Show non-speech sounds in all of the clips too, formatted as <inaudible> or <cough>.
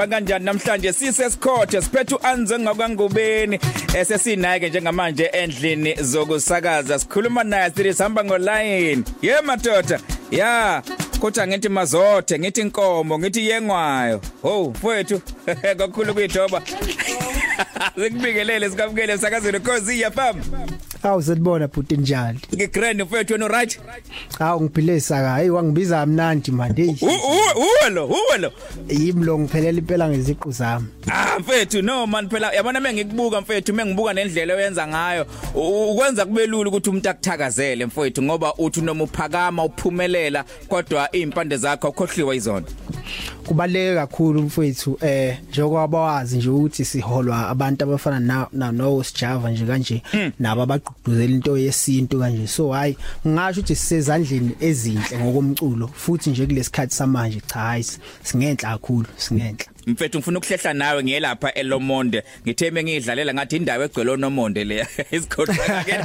ema kanjani? Namhlanje sisesikhoje siphethe uanze ngakwangubeni esesinaye ke njengamanje endlini zokusakaza. Sikhuluma naye sithi sihamba ngoline ye madoda. Ya kodwa ngithi mazothe ngithi inkomo ngithi yengwayo. Ho mfowethu <laughs> kakhulu kuyithoba. <laughs> Sikubingelele sikamukele sakazweni Khosi FM Hawu sitibona bhuti njalo. Ngigrand mfowethu wena right Hawu ngiphile saka hey wangibiza mnandi manje hey. Uwe lo uwe lo Yimlo ngiphelela impela ngeziqu zami. Ah mfethu no man phela yabona mengikubuka mfethu mengibuka nendlela oyenza ngayo ukwenza kube lula ukuthi umuntu akuthakazele mfethu ngoba uthi noma uphakama uphumelela kodwa impande zakho ukhohliwa izona kubaleke kakhulu mfowethu eh njengoba wazi nje ukuthi siholwa abantu abafana na no Sijava nje kanje nabo abagqugquzela into yesintu kanje. So hayi ngisho ukuthi sisezandleni ezinhle ngokomculo futhi nje kulesikhathi samanje cha hayi singenhla kakhulu singenhla. Mfethu ngifuna ukuhlehla nawe ngiyelapha eLomonde. Ngitheme ngidlalela ngathi indawo egcwele nomonde le isikhoqa ke. <laughs>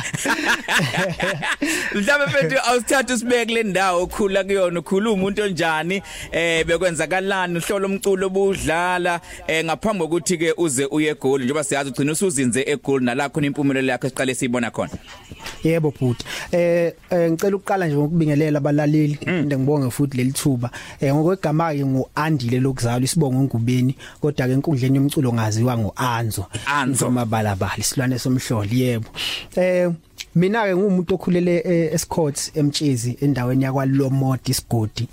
Mhlawumbe mfethu awusithatha usibeke le ndawo okhula kuyona ukhuluma umuntu onjani? Eh bekwenzakalani? Uhlolo umculo obudlala eh ngaphambi kokuthi ke uze uye egoli njengoba siyazi ugcina usuzinze egoli nalakho impumelelo yakho siqale siyibona khona. Yebo bhuti eh ngicela ukuqala nje ngokubingelela abalaleli inde ngibonge futhi leli thuba. Eh ngokwegama ke nguandile lokuzalwa isibongo ngubeni kodwa ke enkundleni yomculo ngaziwa ngoAnzo Anzo. mabalabala isilwane somhloli yebo. Eh mina ke ngumuntu okhulele eScots emtshezi endaweni yakwalomodi isigodi.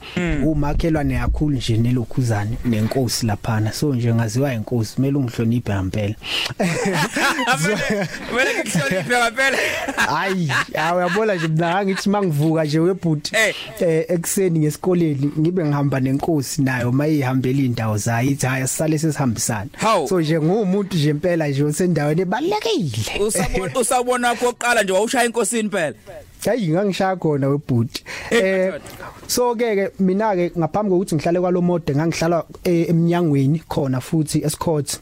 Umakhelwane kakhulu nje nelokhuzane nenkosi laphana. So nje ngaziwa inkosi kumele ungihloniphe ngempela <laughs> Wena ngikuhloniphe ngempela hayi uyabona nje mina ngithi mangivuka nje webhuti eh ekseni ngesikoleni ngibe ngihamba nenkosi nayo mayihambela indawo zayo ithi haya sisale sesihambisana so nje ngumuntu nje impela nje osendaweni ebalekile usabona <laughs> usabona koqala nje wawushaya inkosini phela hayi ngangishaya khona webhuti. Eh so ke ke mina ke ngaphambi kokuthi ngihlale kwalomode ngangihlala eminyangweni khona futhi escourt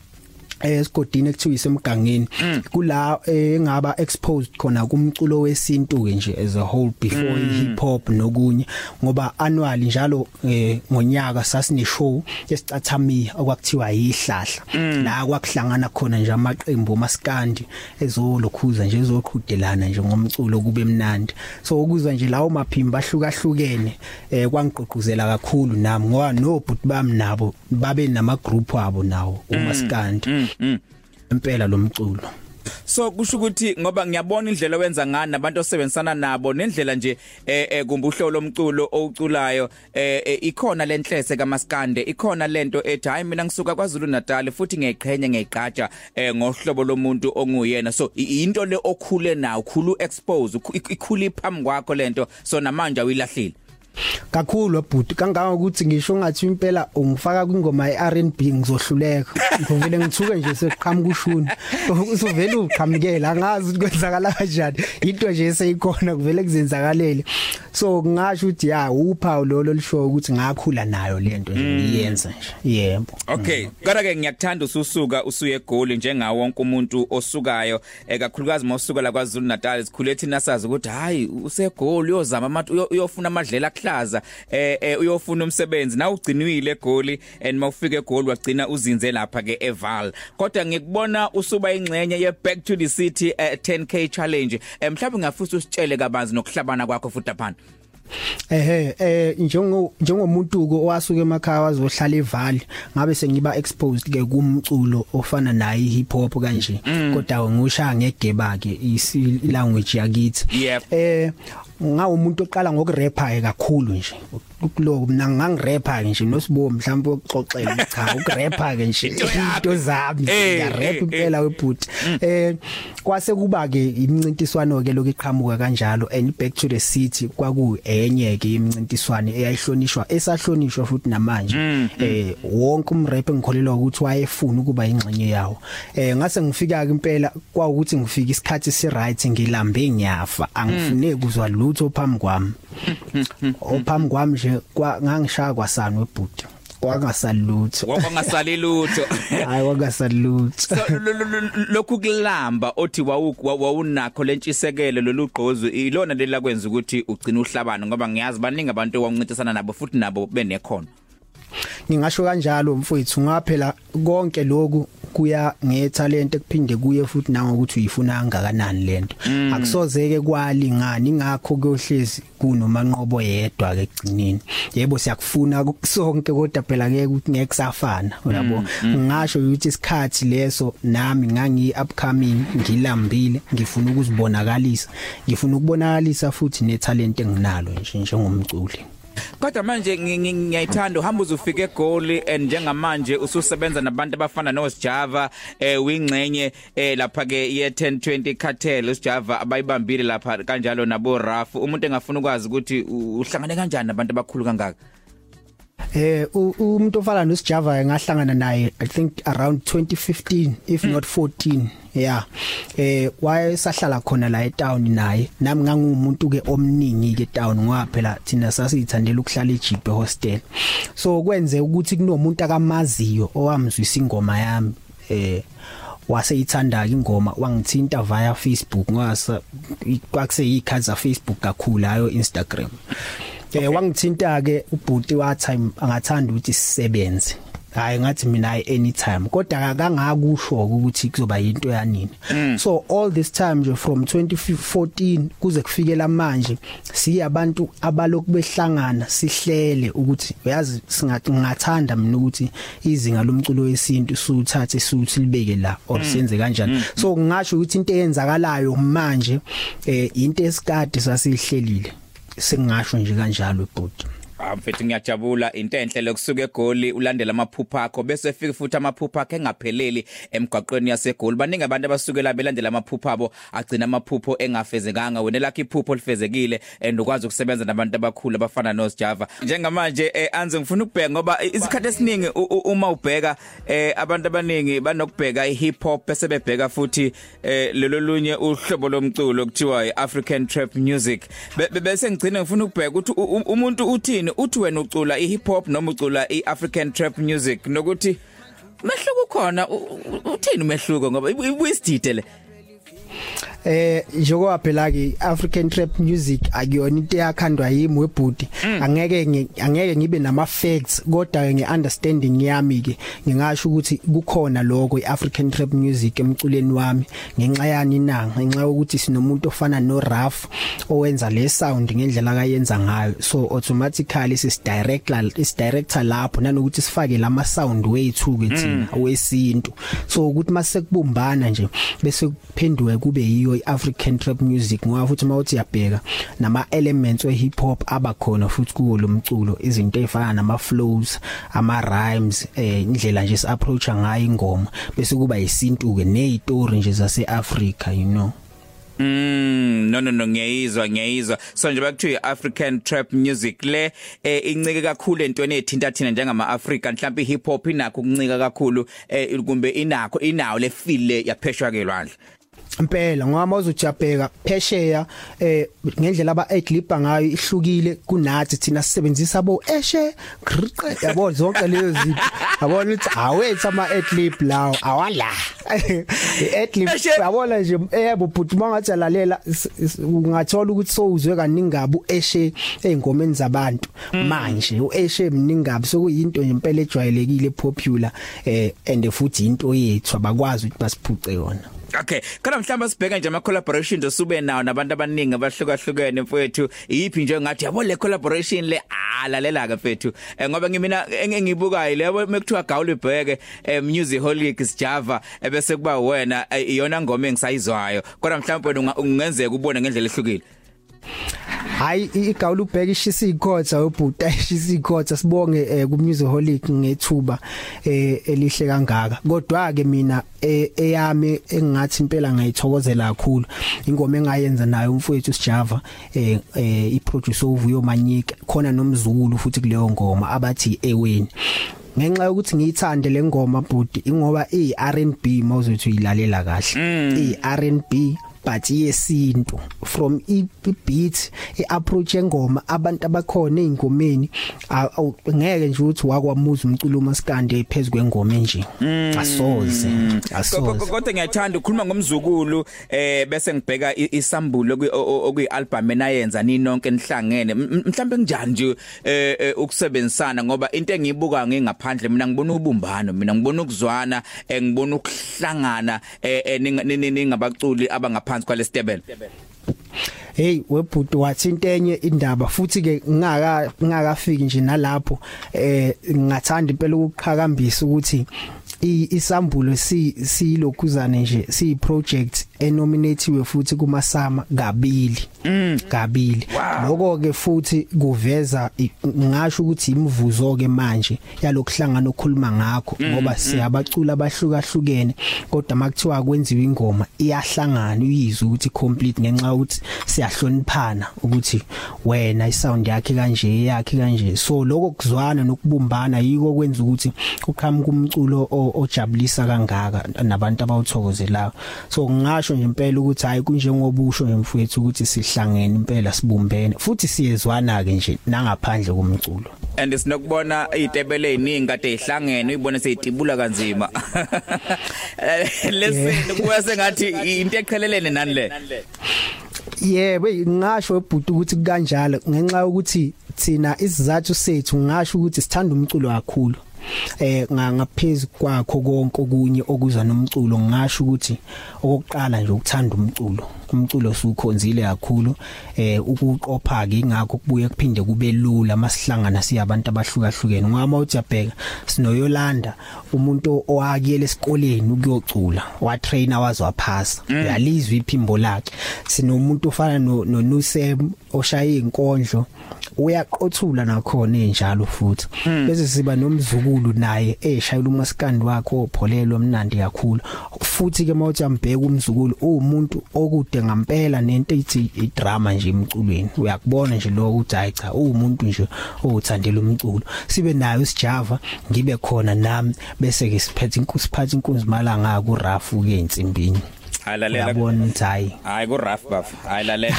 esigodini ekuthiwa isemgangeni kula engaba exposed khona kumculo wesintu ke nje as a whole before hip hop nokunye. Ngoba annually njalo ngonyaka sasine show esicathamia okwakuthiwa yihlahla. La kwakuhlangana khona nje amaqembu maskandi ezolokhuza nje ezoqhudelana nje ngomculo kube mnandi. So ukuzwa nje lawo maphimba ahlukahlukene kwangigqugquzela kakhulu nami ngoba no but bami nabo babe nama group abo nawo umaskandi impela lomculo so kusho ukuthi ngoba ngiyabona indlela owenza ngani nabantu osebenzisana nabo nendlela nje eh kumbuhlo lomculo ouculayo eh ikhona lenhlese kaMaskande ikhona lento ethi hayi mina ngisuka kwaZulu Natal futhi ngiyayiqhenya ngiyayiqatsha eh ngohlobo lomuntu onguyena. So into le okhule nayo khulu expose ikhuli phambi kwakho lento so namanje awilahlile kakhulu wabhuti kangaka ukuthi ngisho ngathi impela ungifaka kwingoma yeR&B ngizohluleka. Ngivele ngithuke nje seqhamuka ushuni. Usuvela uqhamukela angazi ukuthi kwenzakala kanjani. Into nje eseyikhona kuvele kuzenzakalele. So ngasho ukuthi ya uphawu lolo lisho ukuthi ngakhula nayo lento nje ngiyenza nje. Yebo. Okay kodwa ke ngiyakuthanda ususuka usuye egoli njengawo wonke umuntu osukayo ekakhulukazi mawusuka la kwaZulu Natal sikhule thina sazi ukuthi hayi usegoli uyozama amathi uyofuna amadlela hlaza eh uyofuna umsebenzi. Na ugcinwile egoli and mawufika egoli wagcina uzinze lapha ke eval kodwa ngikubona usuba ingcenye ye back to the city 10k challenge. Mhlawumbe ngafisa usitshele kabanzi nokuhlabana kwakho futhi aphana ehe eh njengo njengomuntu ko owasuka emakhaya wazohlala evali ngabe sengiba exposed ke kumculo ofana nayi hip hop kanje. Kodwa ngiushaya ngegeba ke isi language yakithi eh ngawumuntu oqala ngokurapper kakhulu nje. Kuloko mina ngangirapper nje nosibo mhlawumbe ukuxoxela cha ukurapper ke nje into zami ngiyarap impela webhuti. Eh kwase kuba ke imncintiswano ke lokuqhamuka kanjalo and back to the city kwaku enye ke imncintiswano eyayihlonishwa esahlonishwa futhi namanje. Eh wonke umrap engikholelwa ukuthi wayefuna ukuba ingxenye yawo. Eh ngase ngifika ke impela kwaukuthi ngifika isikhathi si right ngilambe ngiyafa. Angifuneki kuzwa lutho phambi kwami. <laughs> Ophambi kwami nje ngangishaya kwasani webhuti kwangasalutho kwangasali lutho. <laughs> Hayi kwangasalutho so lokhu kulamba othi wawunakho lentshisekelo lolugqozu ilona lela kwenza ukuthi ugcina uhlabana ngoba ngiyazi baningi abantu owancintisana nabo futhi nabo benekhono. Ngingasho kanjalo mfowethu ngaphela konke lokhu kuya ngethalente kuphinde kuye futhi nangokuthi uyifuna kangakanani lento akusozeke kwalingana ingakho kuyohlezi kunomanqobo yedwa ke egcineni yebo siyakufuna sonke kodwa phela ngeke ukuthi ngeke safana yabo ngisho ukuthi isikhathi leso nami ngangi upcoming ngilambile ngifuna ukuzibonakalisa. Ngifuna ukubonakalisa futhi nethalente enginalo nje njengomculi. Kodwa manje ngiyayithanda uhamba uzufika eGoli and njengamanje ususebenza nabantu abafana noSjava eh wingcenye eh lapha ke ye 1020 cartel. uSjava abayibambile lapha kanjalo nabo Raf umuntu engafuna ukwazi ukuthi uhlangane kanjani nabantu abakhulu kangaka? Eh umuntu ofana noSjava ngahlangana naye I think around 2015 if mm. not 14 yeah eh wayesahlala khona la etown naye. Nami ngangumuntu ke omningi ke town ngoba phela thina sasithandela ukuhlala eJipe hostel. So kwenze ukuthi kunomuntu akamaziyo owamzwisa ingoma yami. Eh waseyithanda ingoma wangithinta via Facebook ngwasa kwakuse yikhaza Facebook kakhulu ayo Instagram eh wangithinta ke ubhuti wathi angathanda ukuthi sisebenze. Hayi ngathi mina anytime. Kodwa akangakusho ukuthi kuzoba into yanini. So all this time nje from 2014 kuze kufikela manje siyabantu abalokhu behlangana sihlele ukuthi uyazi singathi ngathanda mina ukuthi izinga lomculo wesintu suthathe suthi libeke la or senze kanjani. So ngingasho ukuthi into eyenzakalayo manje eh into esikade sasihlelile sengasho nje kanjalo ibhuti Mfethu ngiyajabula. Into enhle lokusuka eGoli ulandela amaphupha akho bese fika futhi amaphupha akhe engapheleli emgwaqweni yaseGoli. Baningi abantu abasukela belandela amaphupha abo agcina amaphupho engafezekanga. Wena lakhe iphupho lifezekile and ukwazi ukusebenza nabantu abakhulu abafana noSjava. Njengamanje eh, anze ngifuna ukubheka ngoba isikhathi esiningi uma ubheka eh, abantu abaningi banokubheka ihip hop bese bebheka futhi eh, lelo lunye uhlobo lomculo kuthiwa iAfrican trap music. Bese ngicina ngifuna ukubheka ukuthi umuntu uthini uthi wena ucula ihip hop noma ucula iAfrican trap music? Nokuthi mehluko khona uthini umehluko? Ngoba ibuyisidide le eh njengoba phela ke African trap music akuyona into yakhandwa yimi webhudi angeke angeke ngibe nama facts kodwa ngeunderstanding yami ke ngingasho ukuthi kukhona lokho iAfrican trap music emculeni wami. Ngenxa yani na? Ngenxa ukuthi sinomuntu ofana no Raf owenza le sound ngendlela akayenza ngayo. So automatically sis director is director lapho nanokuthi sifake lama sound wethu ke thina wesintu. So ukuthi mase kubumbana nje bese kuphenduke kube yiyo iAfrican trap music ngoba futhi mawuthi yabheka nama elements we hip hop abakhona futhi kuwo lo mculo izinto ezifana nama flows ama rhymes eh indlela nje siapproacha ngayo ingoma bese kuba isintu ke nezitori nje zase Africa you know. Mm no no no ngiyizwa ngiyizwa so nje bakuthiwa African trap music le eh incike kakhulu entweni ethinta thina njengama Africa mhlawumbe hip hop inakho ukuncika kakhulu eh kumbe inakho inawo le feel le yapheshwa ke lwandle. Impela ngoba mawuzojabheka phesheya eh ngendlela aba adliba ngayo ihlukile kunathi thina sisebenzisa abo eshe yabo zonke lezo zinto. Yabona ukuthi awethu ama adlib lawo awala. <laughs> Adlib yabona nje yebo but mangathi alalela ungathola ukuthi sowuzwe kaningi kabu eshe eingomeni zabantu manje ueshe mningabi sokuyinto nje impela ejwayelekile popular eh and futhi into yethu abakwazi ukuthi basiphuce yona. Okay, kana mhlamba sibheka nje ama collaborations osube nawo nabantu abaningi abahlukahlukene mfowethu. Iyiphi nje ngathi yabo le collaboration le alalela ke mfethu. Ngoba ngimina engibukayo lebo mekuthiwa Gaul Bheke music holic Java ebese kuba wena iyona ngoma engisayizwayo. Kodwa mhlawumbe ungenzeka ubone ngendlela ehlukile. Hayi igawula ubheka ishisa ikhotha ubhuta <laughs> ishisa ikhotha sibonge ku musicaholic ngethuba elihle kangaka. Kodwa ke mina eyami engathi impela ngayithokozela kakhulu ingoma engayenza nayo umfowethu Sjava eh iproducer uvuyo Manyika khona nomzukulu futhi kuleyo ngoma abathi eweni. Ngenxa yokuthi ngiyithande le ngoma budi ingoba i R&B mawuzothi uyilalela kahle. I R&B but yesintu. From i beat iapproach engoma abantu abakhona eingomeni ngeke nje uthi wakwamuza umculo umaskande phezulu kwengoma nje asoze asoze. Kodwa ngiyathanda ukukhuluma ngomzukulu eh bese ngibheka isambulo okuyi album enayenza ninonke nihlangene. Mhlambe kunjani nje eh ukusebenzisana ngoba into engiyibuka ngingaphandle mina ngibona ubumbano mina ngibona ukuzwana ngibona ukuhlangana ningabaculi abangaphansi kwalesitebele hey webhuti wathi intenye indaba futhi ke ngaka ngakafiki nje nalapho eh ngingathanda impela ukuqhakambisa ukuthi isambulo si silokhuzane nje si project enominatiwe futhi kumasama kabili. Kabili. Lokho ke futhi kuveza ngisho ukuthi imivuzo ke manje yalokuhlangana okhuluma ngakho ngoba siyabacula abahlukahlukene kodwa makuthiwa kwenziwa ingoma iyahlangana uyizwe ukuthi complete ngenxa ukuthi siyahloniphana ukuthi wena isound yakhe kanje yakhe kanje. So lokho kuzwana nokubumbana yiko kwenza ukuthi uqhamuka umculo ojabulisa kangaka nabantu abawuthokozelayo so ngisho nje impela ukuthi hayi kunjengobusho nje mfowethu ukuthi sihlangene impela sibumbene futhi siyezwana ke nje nangaphandle komculo. And sinokubona izitebele eziningi kade ezihlangene uyibone seyitibula kanzima. <laughs> Listen kuba sengathi into eqhelelene nani le? Yebo ngisho ebhuti ukuthi kanjalo ngenxa yokuthi thina isizathu sethu ngisho ukuthi sithanda umculo kakhulu. Eh ngaphezulu kwakho konke okunye okuza nomculo ngisho ukuthi okokuqala nje ukuthanda umculo umculo sukhonzile kakhulu. Eh ukuqopha ke ingakho kubuye kuphinde kube lula masihlangana siyabantu abahlukahlukene. Ngama uJabheka sinoyolanda umuntu owakiyele esikoleni ukuyocula wa trainer wazwaphasa yalizwa iphimbo lakhe. Sinomuntu ofana no Nusem oshaya inkondlo uyaqothula nakhona enjalo futhi. Bese siba nomzukulu naye eshayela umaskandi wakhe opholelwe mnandi kakhulu. Futhi ke mawuthi ambheka umzukulu umuntu okude ngampela nento ethi idrama nje emculweni. Uyakubona nje lo ukuthi hayi cha umuntu nje othandela umculo. Sibe nayo isijava ngibe khona nami bese ke siphethe inkusiphatha inkunzi malanga ku rafu ke insimbini Hayilalela yabona ukuthi hayi hayi ku rough baf hayilalela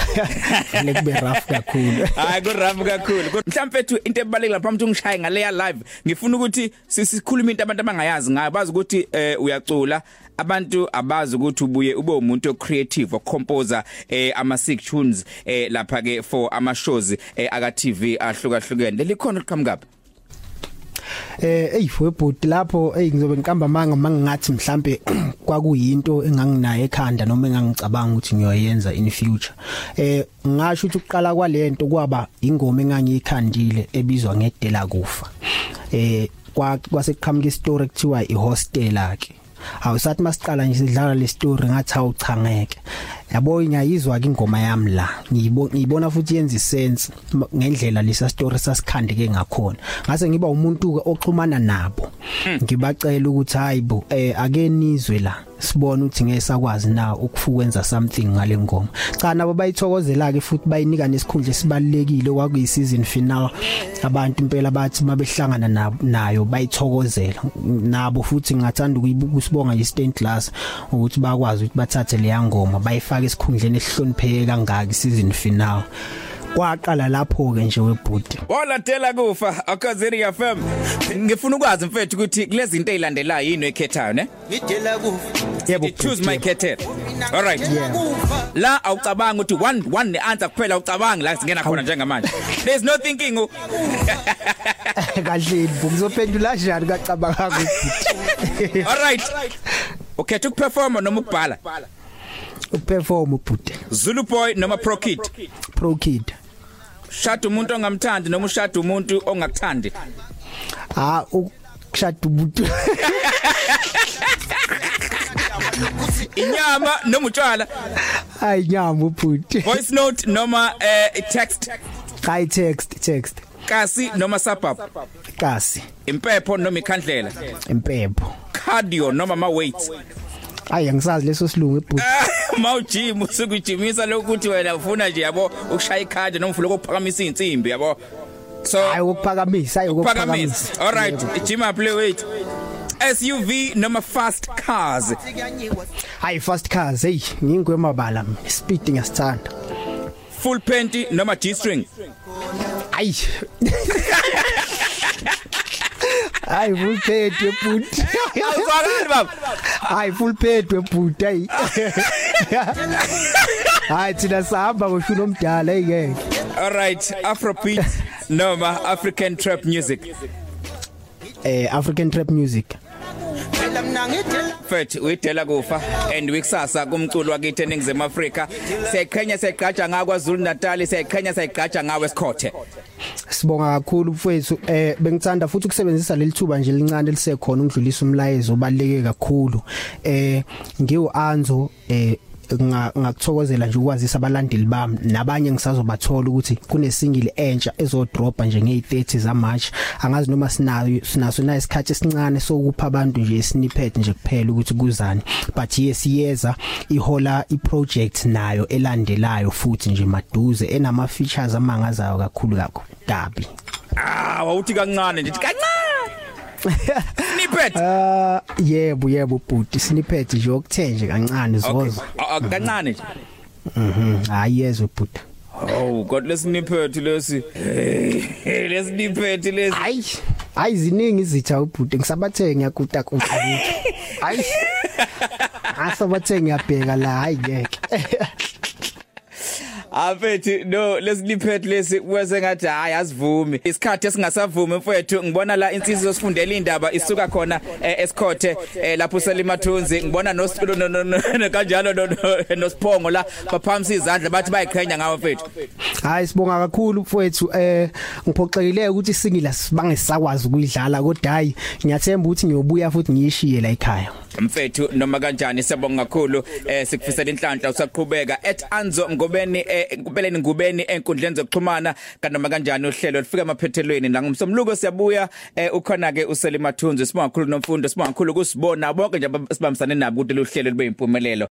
lekube <laughs> rough kakhulu. <laughs> Hayi ku rough kakhulu mhlawumbe ethu into ebalekile lapha umuntu ungishaye ngale ya live ngifuna ukuthi sisikhuluma into abantu abangayazi ngayo. Bazi ukuthi uyacula. Abantu abazi ukuthi ubuye ube umuntu ocreative ocomposer eh ama sick tunes eh lapha ke for ama shows eh aka TV ahlukahlukene. Likhona liqhamukapi eh eyifwebhuti lapho hey ngizobe ngikamba manga mangingathi mhlambe <clears throat> kwakuyinto enganginayo ekhanda noma engangicabanga ukuthi ngiyoyenza in future. Eh ngasho ukuthi ukuqala kwalento kwaba ingoma engangiyikhandile ebizwa ngedela kufa eh kwasekuqhamuka istory kuthiwa ihostel akhe awusathi masiqala nje sidlala le story ngathi awuchangeke. Yabo ngiyayizwa ke ingoma yami la. Ngiyibona futhi yenza isense ngendlela lesa story sasikhandeke ngakhona. Ngase ngiba umuntu oxhumana nabo. Ngibacela ukuthi hayibo eh ake nizwe la. Sibone ukuthi ngeke sakwazi na ukufukwenza something ngale ngoma. Cha nabo bayithokozela ke futhi bayinika nesikhundla esibalekile kwakuyi season final abantu impela bathi mabehlangana nayo bayithokozela. Nabo futhi ngingathanda ukuyibonga nje stand class ukuthi bakwazi ukuthi bathathe le ngoma bayifake esikhundleni esihlonipheke kangaka season final kwaqala lapho ke nje webhuti. Walatela kufa akazeri FM ngifuna ukwazi mfethu ukuthi kulezi zinto ezilandelayo yini ekhethayo ne? Ngidela kufa. Yebo choose my kettle all right. Yeah. la awucabanga ukuthi one one answer kuphela ucabangi la singena khona njengamanje. There's no thinking oh. <laughs> kahle ngizophendula kanjani kacabanga ukuthi. <laughs> All right. Ukhetha ukuperforma noma ukubhala? Uperform ubhuti. Zulu boy noma pro kid? Pro kid. Shada umuntu ongamthandi noma ushada umuntu ongakuthandi? Ah ukushada umuntu. Inyama noma utshwala hayi nyama ubhuti. Voice note noma eh text? Hayi text text. Kasi noma suburb kasi. Impepho noma ikhandlela? Impepho. Cardio noma ma weights hayi angisazi leso silungu ibhuti <laughs> ma ujim usukujimisa lokuthi wena ufuna nje yabo ukushaya ikhadi noma ufuna ukuphakamisa insimbi yabo. So hayi ukuphakamisa hayi phakamisa ukuphakamisa. All right gym up play weight SUV noma fast cars? Hayi fast cars hey ngingwemabala speed ngisithanda full panty noma G-string? Hayi. <laughs> hayi full paid webhuti awuzwakali baba hayi full paid webhuti hayi hayi thina sahamba ngosho nomdala ayike alright afrobeat noma african trap music. Eh african trap music. Fethu uyidela kufa and wikusasa kumculo wakithi eningizimu Afrika. Siyakhanya siyaqqaja ngakwaZulu Natal siyakhanya siyaqqaja ngawe esikhothe sibonga kakhulu mfowethu. Eh bengithanda futhi ukusebenzisa leli thuba nje lincane elisekhona ukudlulisa umlayezo obaleke kakhulu. Eh ngiwu Anzo eh ngakuthokozela nje ukwazisa abalandeli bami nabanye ngisazobathola ukuthi kunesingile entsha ezodropa nje ngey30 za March angazi noma sinayo sinaso na isikhathi esincane sokupha abantu nje isnippet nje kuphela ukuthi kuzani. But yes iyeza ihola iproject nayo elandelayo futhi nje maduze enama features amangazayo kakhulu kakhulu dabi. Ah wawuthi kancane nje kancane snippet. Ah <laughs> yebo yebo bhuti. Snippet nje okuthenje kancane zozo. Kancane nje? Mhm hayi yezwe bhuti. Oh god lesnippet lesi. Lesnippet lesi. Hayi hayi ziningi izitha ubhuti ngisabathe ngiyakuta kuta hayi <laughs> asabathe ngiyabheka la hayi ngeke. <laughs> Afethi no lesnippet lesi kwese ngathi hayi asivumi. Isikhathi esingasavumi mfowethu ngibona la insizwe osifundela indaba isuka khona esikhothe lapho selimathunzi ngibona no kanjalo nosphongo la baphamisa izandla bathi bayiqhenya ngawo mfethu. Hayi sibonga kakhulu mfowethu eh ngiphoxekile ukuthi singila sibangesakwazi ukuyidlala kodwa hayi ngiyathemba ukuthi ngiyobuya futhi ngiyishiye la ekhaya. Mfethu noma kanjani? Siyabonga kakhulu eh sikufisela inhlanhla usaqhubeka. @anzo ngobeni kupeleni ngubeni enkundleni zokuxhumana kanoma kanjani uhlelo lifika emaphethelweni. La ngumsomluko siyabuya ukhona ke uselimathunzi sibonga kakhulu nomfundo sibonga kakhulu kusibona. Bonke nje sibambisane nabo ukuthi lo hlelo libe impumelelo